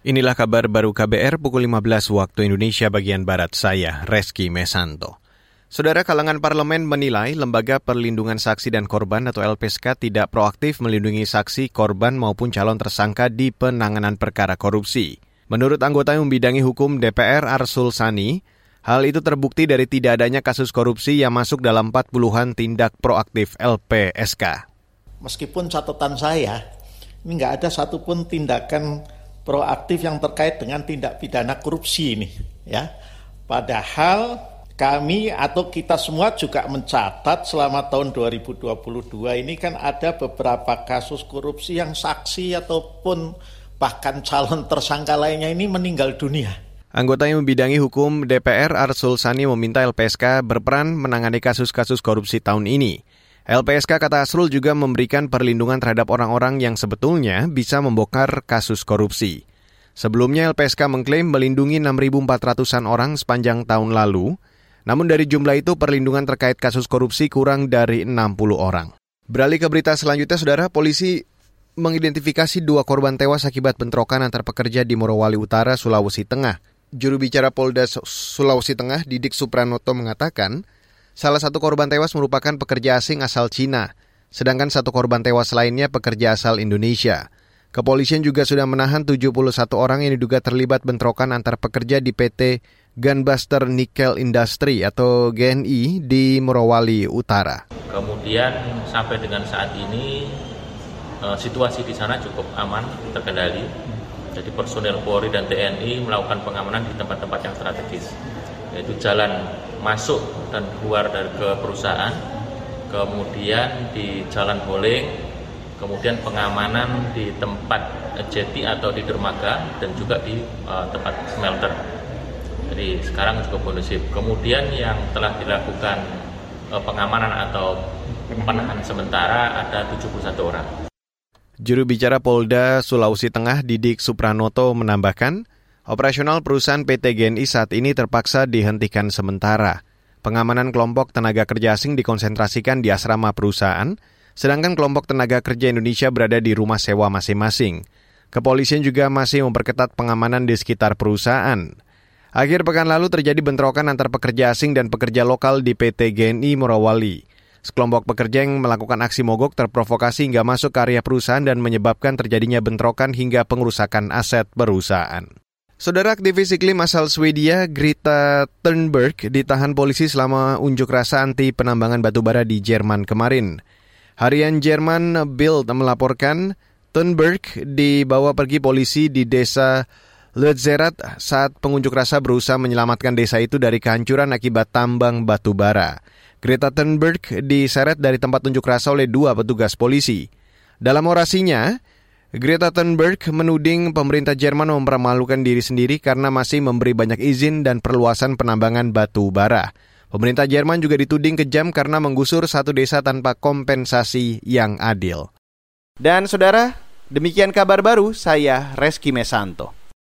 Inilah kabar baru KBR pukul 15 waktu Indonesia bagian Barat saya, Reski Mesanto. Saudara kalangan parlemen menilai Lembaga Perlindungan Saksi dan Korban atau LPSK tidak proaktif melindungi saksi, korban maupun calon tersangka di penanganan perkara korupsi. Menurut anggota yang membidangi hukum DPR Arsul Sani, hal itu terbukti dari tidak adanya kasus korupsi yang masuk dalam 40-an tindak proaktif LPSK. Meskipun catatan saya, ini nggak ada satupun tindakan proaktif yang terkait dengan tindak pidana korupsi ini ya. Padahal kami atau kita semua juga mencatat selama tahun 2022 ini kan ada beberapa kasus korupsi yang saksi ataupun bahkan calon tersangka lainnya ini meninggal dunia. Anggota yang membidangi hukum DPR Arsul Sani meminta LPSK berperan menangani kasus-kasus korupsi tahun ini. LPSK kata Asrul juga memberikan perlindungan terhadap orang-orang yang sebetulnya bisa membongkar kasus korupsi. Sebelumnya LPSK mengklaim melindungi 6.400-an orang sepanjang tahun lalu, namun dari jumlah itu perlindungan terkait kasus korupsi kurang dari 60 orang. Beralih ke berita selanjutnya, Saudara, polisi mengidentifikasi dua korban tewas akibat bentrokan antar pekerja di Morowali Utara, Sulawesi Tengah. Juru bicara Polda Sulawesi Tengah, Didik Supranoto mengatakan, Salah satu korban tewas merupakan pekerja asing asal Cina, sedangkan satu korban tewas lainnya pekerja asal Indonesia. Kepolisian juga sudah menahan 71 orang yang diduga terlibat bentrokan antar pekerja di PT Gunbuster Nickel Industry atau GNI di Morowali Utara. Kemudian sampai dengan saat ini eh, situasi di sana cukup aman, terkendali. Jadi personel Polri dan TNI melakukan pengamanan di tempat-tempat yang strategis yaitu jalan masuk dan keluar dari ke perusahaan, kemudian di jalan Boleng, kemudian pengamanan di tempat jeti atau di dermaga dan juga di uh, tempat smelter. Jadi sekarang cukup kondusif. Kemudian yang telah dilakukan uh, pengamanan atau penahan sementara ada 71 orang. Juru bicara Polda Sulawesi Tengah Didik Supranoto menambahkan, Operasional perusahaan PT GNI saat ini terpaksa dihentikan sementara. Pengamanan kelompok tenaga kerja asing dikonsentrasikan di asrama perusahaan, sedangkan kelompok tenaga kerja Indonesia berada di rumah sewa masing-masing. Kepolisian juga masih memperketat pengamanan di sekitar perusahaan. Akhir pekan lalu terjadi bentrokan antar pekerja asing dan pekerja lokal di PT GNI Morowali. Sekelompok pekerja yang melakukan aksi mogok terprovokasi hingga masuk ke area perusahaan dan menyebabkan terjadinya bentrokan hingga pengerusakan aset perusahaan. Saudara aktivis iklim asal Swedia, Greta Thunberg, ditahan polisi selama unjuk rasa anti penambangan batubara di Jerman kemarin. Harian Jerman Bild melaporkan Thunberg dibawa pergi polisi di desa Lutzerat saat pengunjuk rasa berusaha menyelamatkan desa itu dari kehancuran akibat tambang batubara. Greta Thunberg diseret dari tempat unjuk rasa oleh dua petugas polisi. Dalam orasinya, Greta Thunberg menuding pemerintah Jerman mempermalukan diri sendiri karena masih memberi banyak izin dan perluasan penambangan batu bara. Pemerintah Jerman juga dituding kejam karena menggusur satu desa tanpa kompensasi yang adil. Dan saudara, demikian kabar baru saya Reski Mesanto.